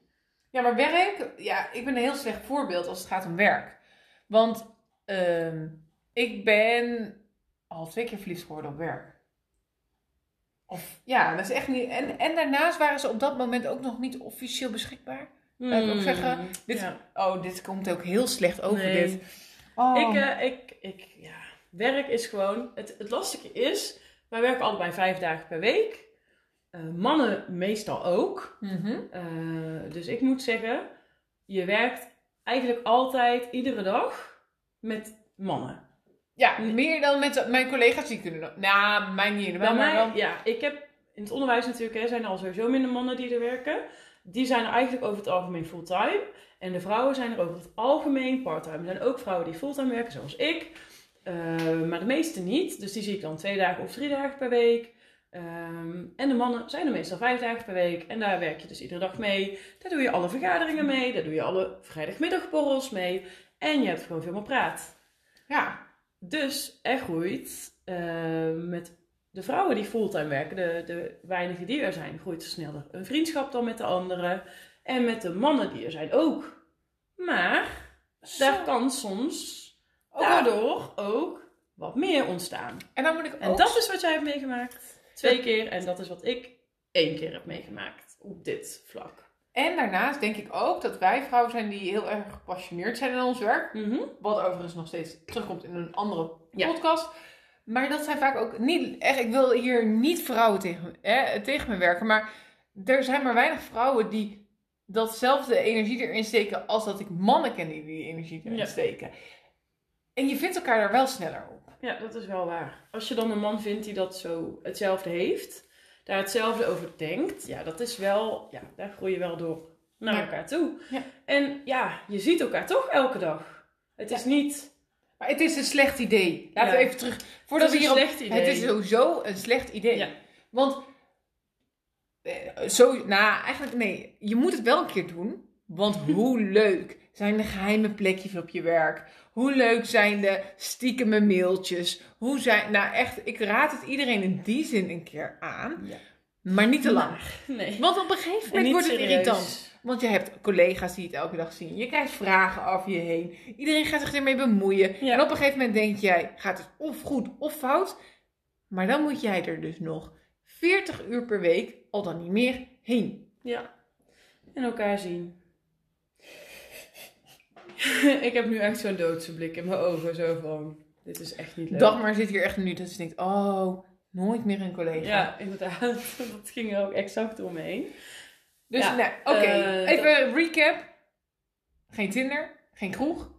Ja, maar werk, ja, ik ben een heel slecht voorbeeld als het gaat om werk. Want ehm, ik ben al twee keer verliefd geworden op werk. Of ja, dat is echt niet. En, en daarnaast waren ze op dat moment ook nog niet officieel beschikbaar. Laat ik ook zeggen, dit- Ja. Oh, dit komt ook heel slecht over Nee. dit. Oh. Ik, eh, ik, ik, ja, werk is gewoon. Het, het lastige is, wij werken allebei vijf dagen per week. Eh, mannen meestal ook. Mhm. Eh, dus ik moet zeggen, je werkt eigenlijk altijd, iedere dag, met mannen. Ja, meer dan met mijn collega's die kunnen. Nou, mij niet helemaal, maar ja, ik heb in het onderwijs natuurlijk, hè, zijn er al sowieso minder mannen die er werken. Die zijn er eigenlijk over het algemeen fulltime. En de vrouwen zijn er over het algemeen parttime. Er zijn ook vrouwen die fulltime werken, zoals ik. Eh, maar de meeste niet. Dus die zie ik dan twee dagen of drie dagen per week. Ehm, en de mannen zijn er meestal vijf dagen per week. En daar werk je dus iedere dag mee. Daar doe je alle vergaderingen mee. Daar doe je alle vrijdagmiddagborrels mee. En je hebt gewoon veel meer praat. Ja. Dus er groeit eh, met de vrouwen die fulltime werken, de, de weinigen die er zijn, groeit er sneller een vriendschap dan met de anderen. En met de mannen die er zijn ook. Maar daar Zo. kan soms Ook daardoor ook wat meer ontstaan. En dan moet ik En ook dat is wat jij hebt meegemaakt. Twee keer. En dat is wat ik één keer heb meegemaakt op dit vlak. En daarnaast denk ik ook dat wij vrouwen zijn die heel erg gepassioneerd zijn in ons werk. Mhm. Wat overigens nog steeds terugkomt in een andere Ja. podcast. Maar dat zijn vaak ook niet echt. Ik wil hier niet vrouwen tegen, hè, tegen me werken. Maar er zijn maar weinig vrouwen die datzelfde energie erin steken. als dat ik mannen ken die die energie erin Ja. steken. En je vindt elkaar daar wel sneller op. Ja, dat is wel waar. Als je dan een man vindt die dat zo hetzelfde heeft, daar hetzelfde over denkt, ja, dat is wel, ja, daar groei je wel door naar Ja. elkaar toe. Ja. En ja, je ziet elkaar toch elke dag. Het is niet. Maar het is een slecht idee. Laten we even terug. Voordat het we is een slecht idee. Het is sowieso een slecht idee. Want, eh, zo, nou eigenlijk nee, je moet het wel een keer doen. Want hoe leuk zijn de geheime plekjes op je werk? Hoe leuk zijn de stiekeme mailtjes? Hoe zijn, nou echt, ik raad het iedereen in die zin een keer aan. Ja. Maar niet te lang. Nee. Want op een gegeven En moment wordt het serieus. irritant. Want je hebt collega's die het elke dag zien. Je krijgt vragen over je heen. Iedereen gaat zich ermee bemoeien. Ja. En op een gegeven moment denk jij, gaat het of goed of fout. Maar dan moet jij er dus nog 40 uur per week, al dan niet meer, heen. Ja. En elkaar zien. ik heb nu echt zo'n doodse blik in mijn ogen, zo van, dit is echt niet leuk. Dagmar zit hier echt nu dat ze denkt, oh, nooit meer een collega. Ja, inderdaad. Dat ging er ook exact door me heen. Dus Ja, nou, oké, eh, even recap. Geen Tinder, geen kroeg,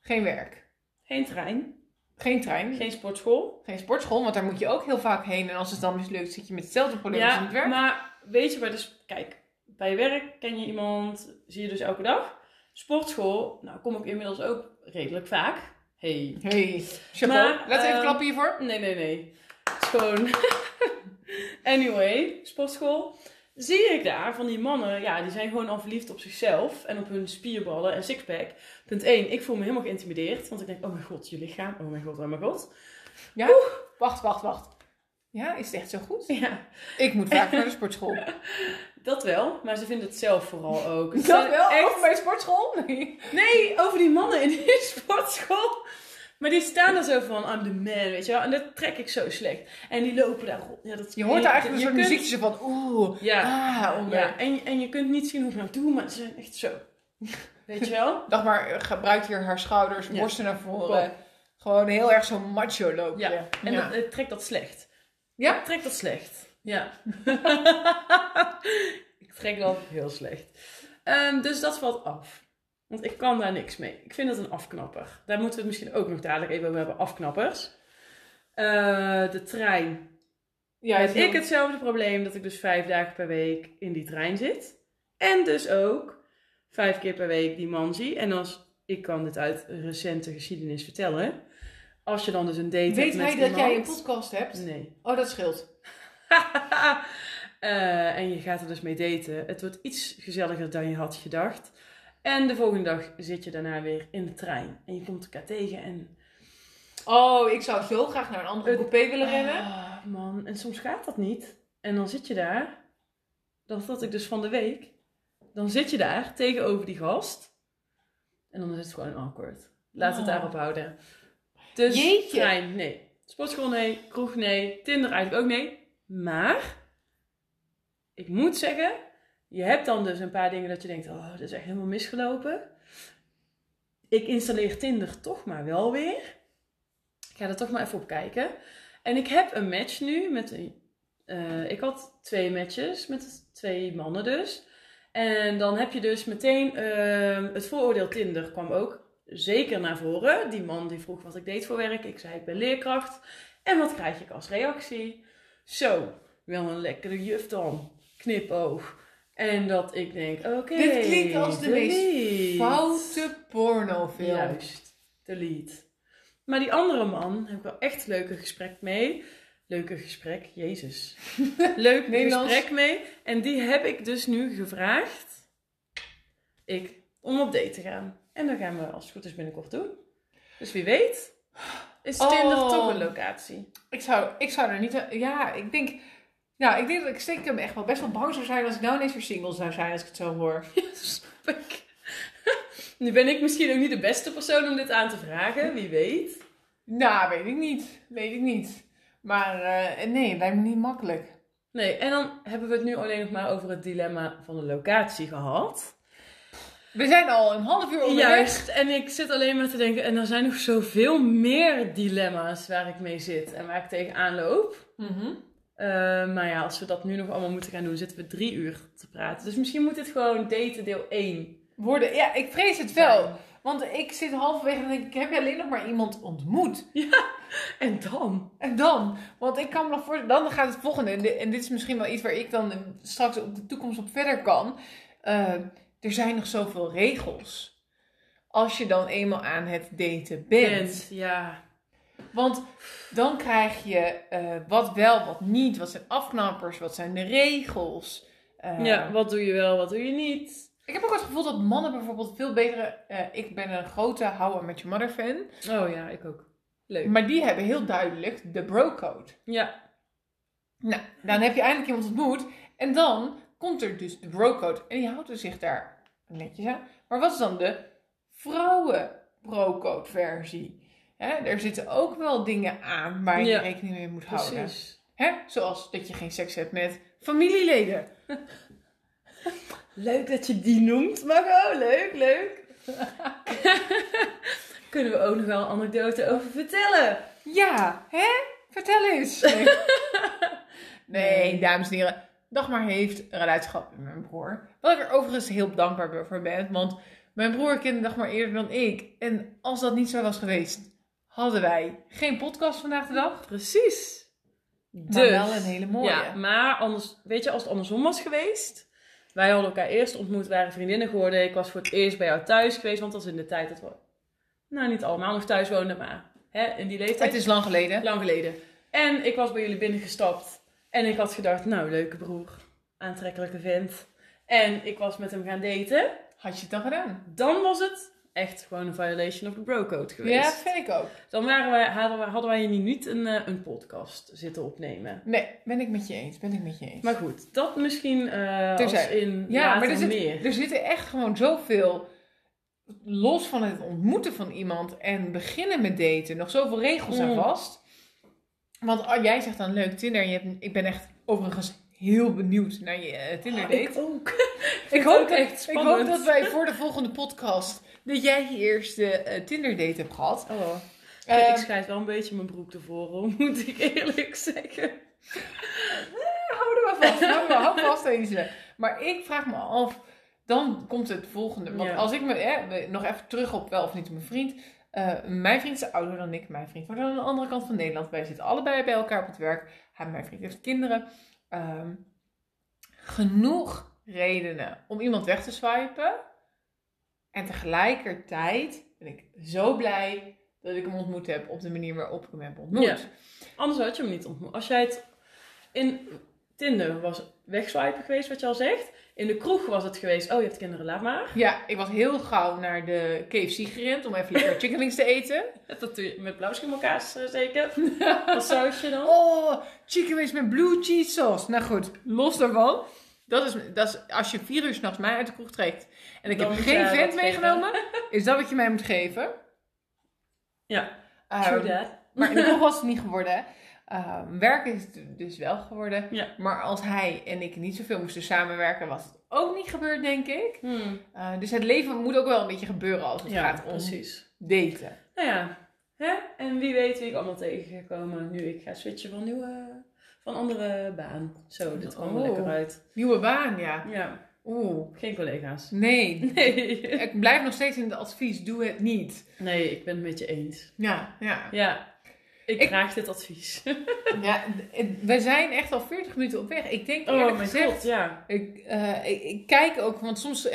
geen werk, Geen trein, geen trein, geen sportschool. geen sportschool, want daar moet je ook heel vaak heen. En als het dan mislukt, zit je met hetzelfde probleem als in het werk. maar weet je waar dus... Kijk, bij werk ken je iemand, zie je dus elke dag. Sportschool, nou kom ik inmiddels ook redelijk vaak. Hey. Hey, chapeau. Maar, we even ehm, klappen hiervoor. Nee, nee, nee. Het is gewoon... anyway, sportschool. Zie ik daar van die mannen, ja, die zijn gewoon al verliefd op zichzelf en op hun spierballen en sixpack. Punt 1, ik voel me helemaal geïntimideerd, want ik denk, oh mijn god, je lichaam, oh mijn god, oh mijn god. Ja? Wacht, wacht, wacht. Ja, is het echt zo goed? Ja, Ik moet vaak naar de sportschool. Dat wel, maar ze vinden het zelf vooral ook. Het Dat wel? echt- Over bij sportschool? Nee. Nee, over die mannen in die sportschool. Maar die staan er zo van, I'm the man, weet je wel. En dat trek ik zo slecht. En die lopen daar rond. Ja, dat, Je hoort daar eigenlijk een soort kunt- muziekje van, oeh, Ja, ah, onder. ja. En, en je kunt niet zien hoe ik nou doe, maar ze zijn echt zo. Weet je wel? Dag maar, eh, gebruik hier haar schouders, Ja. borsten naar voren. Gewoon heel erg zo macho lopen. Ja. En dat, ik trek dat slecht. Ja? Ik trek dat slecht. Ja. ik trek dat heel slecht. Ehm, dus dat valt af. Want ik kan daar niks mee. Ik vind het een afknapper. Daar moeten we het misschien ook nog dadelijk even over hebben. Afknappers. Eh, de trein. ja heb ik hetzelfde probleem dat ik dus vijf dagen per week in die trein zit. En dus ook vijf keer per week die man zie. En als ik kan dit uit recente geschiedenis vertellen. Als je dan dus een date hebt Weet met hij dat jij een podcast hebt? Nee. Oh, dat scheelt. Eh, en je gaat er dus mee daten. Het wordt iets gezelliger dan je had gedacht. En de volgende dag zit je daarna weer in de trein. En je komt elkaar tegen en Oh, ik zou zo graag naar een andere Het- coupé willen rennen. Ah, man, en soms gaat dat niet. En dan zit je daar. Dat had ik dus van de week. Dan zit je daar tegenover die gast. En dan is het gewoon awkward. Laat het Oh. daarop houden. Dus Jeetje. trein, nee. Sportschool, nee. Kroeg, nee. Tinder eigenlijk ook nee. Maar, ik moet zeggen, je hebt dan dus een paar dingen dat je denkt, oh, dat is echt helemaal misgelopen. Ik installeer Tinder toch maar wel weer. Ik ga er toch maar even op kijken. En ik heb een match nu met een. eh, ik had twee matches met twee mannen dus. En dan heb je dus meteen ehm, het vooroordeel Tinder kwam ook zeker naar voren. Die man die vroeg wat ik deed voor werk. Ik zei ik ben leerkracht. En wat krijg ik als reactie? Zo, wel een lekkere juf dan. Knipoog. En dat ik denk, oké. Dit klinkt als de meest. Foute pornofilm. Juist, delete. Maar die andere man heb ik wel echt een leuke gesprek mee. Leuke gesprek, jezus. Leuk gesprek mee. En die heb ik dus nu gevraagd ik, om op date te gaan. En dan gaan we als het goed is binnenkort doen. Dus wie weet is Oh. Tinder toch een locatie. Ik zou, ik zou er niet... Ja, ik denk... Ja, ik denk dat ik stiekem echt wel best wel bang zou zijn als ik nou ineens weer single zou zijn als ik het zo hoor. Snap ik. Nu ben ik misschien ook niet de beste persoon om dit aan te vragen, wie weet. Nou, weet ik niet. Weet ik niet. Maar eh, nee, het lijkt me niet makkelijk. Nee, en dan hebben we het nu alleen nog maar over het dilemma van de locatie gehad. We zijn al een half uur onderweg. Juist, en ik zit alleen maar te denken, en er zijn nog zoveel meer dilemma's waar ik mee zit en waar ik tegenaan loop. Eh, maar ja, als we dat nu nog allemaal moeten gaan doen, zitten we drie uur te praten. Dus misschien moet dit gewoon daten deel 1 Worden, ja, ik vrees het wel. Want ik zit halverwege en denk ik, heb je alleen nog maar iemand ontmoet? En dan? En dan? Want ik kan me nog voor, dan gaat het volgende. En dit is misschien wel iets waar ik dan straks op de toekomst op verder kan. Eh, er zijn nog zoveel regels. Als je dan eenmaal aan het daten bent. Bent, ja. Want dan krijg je eh, wat wel, wat niet. Wat zijn afknappers? Wat zijn de regels? Eh, ja, wat doe je wel, wat doe je niet? Ik heb ook het gevoel dat mannen bijvoorbeeld veel betere... eh, ik ben een grote How I Met Your Mother fan. Oh ja, ik ook. Leuk. Maar die hebben heel duidelijk de bro-code. Ja, Nou, dan heb je eindelijk iemand ontmoet. En dan komt er dus de bro-code. En die houdt er zich daar netjes aan. Maar wat is dan de vrouwen bro-code versie? Hè, er zitten ook wel dingen aan waar je Ja, rekening mee moet houden. precies. Hè? Zoals dat je geen seks hebt met familieleden. Leuk dat je die noemt, Marco. Leuk, leuk. Kunnen we ook nog wel een anekdote over vertellen? Ja, hè? Vertel eens. Nee, nee dames en heren. Dagmar heeft een gehad met mijn broer. Wat ik er overigens heel dankbaar voor ben. Want mijn broer kende Dagmar eerder dan ik. En als dat niet zo was geweest, hadden wij geen podcast vandaag de dag. Precies. Maar wel een hele mooie. Ja, maar anders, weet je, als het andersom was geweest. Wij hadden elkaar eerst ontmoet, waren vriendinnen geworden. Ik was voor het eerst bij jou thuis geweest, want dat was in de tijd dat we, nou niet allemaal nog thuis woonden, maar hè, in die leeftijd. Het is lang geleden. lang geleden. En ik was bij jullie binnengestapt. En ik had gedacht, nou, leuke broer. Aantrekkelijke vent. En ik was met hem gaan daten. Had je het dan gedaan? Dan was het echt gewoon een violation of the bro code geweest. Ja, vind ik ook. Dan waren wij, hadden, wij, hadden wij hier niet een, eh, een podcast zitten opnemen. Nee, ben ik met je eens. Ben ik met je eens. Maar goed, dat misschien eh als in Ja, maar er, zit, meer. er zitten echt gewoon zoveel, los van het ontmoeten van iemand en beginnen met daten, nog zoveel regels aan Mm. vast. Want oh, jij zegt dan leuk Tinder, je hebt, ik ben echt overigens heel benieuwd naar je eh, Tinder Oh, date. ik ook. ik, hoop echt ik hoop dat wij voor de volgende podcast, dat jij je eerste eh, Tinder date hebt gehad. Oh, Ehm, ik schijt wel een beetje mijn broek tevoren, moet ik eerlijk zeggen. Houden we vast, houden we hou vast deze. Maar ik vraag me af, dan komt het volgende. Want Ja. als ik me, hè, nog even terug op wel of niet mijn vriend. Eh, mijn vriend is ouder dan ik. Mijn vriend woont aan de andere kant van Nederland. Wij zitten allebei bij elkaar op het werk. Hij, mijn vriend heeft kinderen. Ehm, genoeg redenen om iemand weg te swipen. En tegelijkertijd ben ik zo blij dat ik hem ontmoet heb op de manier waarop ik hem heb ontmoet. Anders had je hem niet ontmoet. Als jij het in Tinder was wegswipen geweest, wat je al zegt. In de kroeg was het geweest, oh je hebt kinderen, laat maar. Ja, ik was heel gauw naar de KFC gerend om even lekker chicken wings te eten. Dat doe je met blauwschimmelkaas eh, zeker. Als sausje dan. Oh, chicken wings met blue cheese sauce. Nou goed, los daarvan. Dat is, dat is als je vier uur s'nachts mij uit de kroeg trekt en ik Dan heb geen vent wat meegenomen, is dat wat je mij moet geven. Ja, Ehm, true that. maar in de kroeg was het niet geworden. Ehm werk is het dus wel geworden. Ja. Maar als hij en ik niet zoveel moesten samenwerken, was het ook niet gebeurd, denk ik. Hmm. Uh, dus het leven moet ook wel een beetje gebeuren als het Ja, gaat om precies. daten. Nou ja, hè? en wie weet wie ik allemaal tegengekomen nu ik ga switchen van nieuwe, van andere baan. Zo, dit kwam Oh. lekker uit. Nieuwe baan, ja. Ja, Oeh. geen collega's. Nee. Nee. Ik blijf nog steeds in het advies, doe het niet. Nee, ik ben het met je eens. Ja, ja. Ja, ik, Ik- draag dit advies. ja we zijn echt al 40 minuten op weg. Ik denk Oh eerlijk mijn gezegd, god, ja. Ik, eh, ik, ik kijk ook, want soms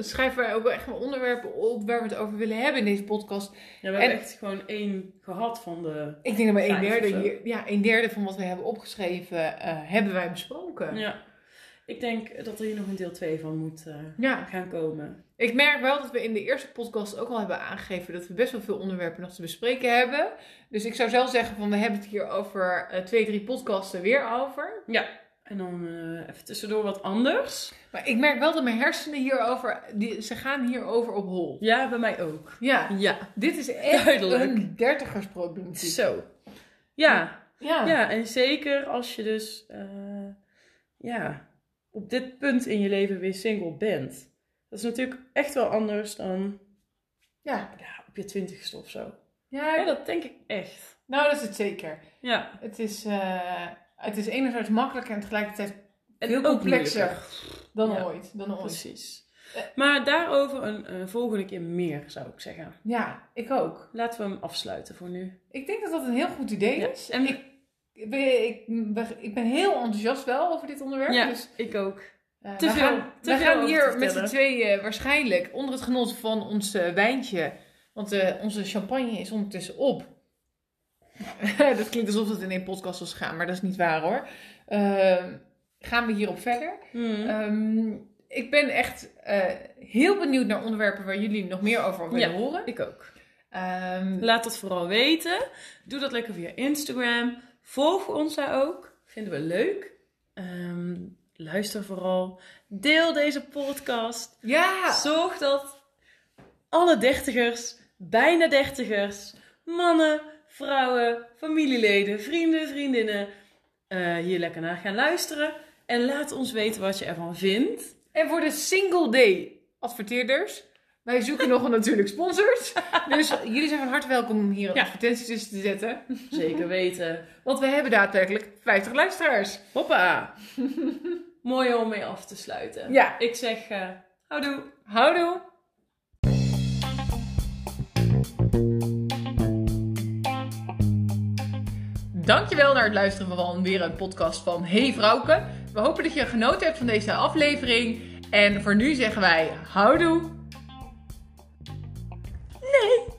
schrijven wij ook wel echt wel onderwerpen op waar we het over willen hebben in deze podcast. ja we hebben En- echt gewoon één gehad van de... Ik denk dat maar een derde, hier, ja, een derde van wat we hebben opgeschreven, eh, hebben wij besproken. Ja, ik denk dat er hier nog een deel 2 van moet eh, Ja. gaan komen. Ik merk wel dat we in de eerste podcast ook al hebben aangegeven dat we best wel veel onderwerpen nog te bespreken hebben. Dus ik zou zelf zeggen van we hebben het hier over eh, twee, drie podcasten weer over. En dan eh, even tussendoor wat anders. Maar ik merk wel dat mijn hersenen hierover, die, ze gaan hierover op hol. Ja, bij mij ook. Ja, Ja, dit is echt Duidelijk. een dertigersproblematiek. zo. Ja, Ja. Ja, en zeker als je dus ja, op dit punt in je leven weer single bent. Dat is natuurlijk echt wel anders dan Ja. ja, op je twintigste of zo. Ja, Ja, dat denk ik echt. nou dat is het zeker. Ja. Het is, eh, het is enerzijds makkelijker en tegelijkertijd ook complexer dan Ja. ooit. Dan ooit. Precies. Eh. Maar daarover een eh, volgende keer meer, zou ik zeggen. Ja, ik ook. Laten we hem afsluiten voor nu. Ik denk dat dat een heel goed idee is. En- ik, ik, ben, ik, ben- heel enthousiast wel over dit onderwerp. Ja, Dus, ik ook. eh, te we veel- gaan, te we veel gaan hier met z'n tweeën waarschijnlijk onder het genot van ons eh, wijntje. Want eh, onze champagne is ondertussen op. dat klinkt alsof het in één podcast was gaan, maar dat is niet waar hoor. Ehm, gaan we hierop verder? Hmm. Ehm, ik ben echt eh, heel benieuwd naar onderwerpen waar jullie nog meer over willen Ja. horen. ik ook. Ehm, Laat dat vooral weten. Doe dat lekker via Instagram. Volg ons daar ook. Vinden we leuk. Ehm, luister vooral. Deel deze podcast. ja, Zorg dat alle dertigers, bijna dertigers, mannen, vrouwen, familieleden, vrienden, vriendinnen eh, hier lekker naar gaan luisteren. En laat ons weten wat je ervan vindt. En voor de single day adverteerders. Wij zoeken nog natuurlijk sponsors. Dus jullie zijn van harte welkom om hier Ja. advertentie tussen te zetten. Zeker weten. Want we hebben daadwerkelijk 50 luisteraars. Hoppa! Mooi om mee af te sluiten. Ja, Ik zeg, eh houdoe. houdoe. Dankjewel naar het luisteren van weer een podcast van Hey Vrouwke. We hopen dat je genoten hebt van deze aflevering. En voor nu zeggen wij houdoe. Nee.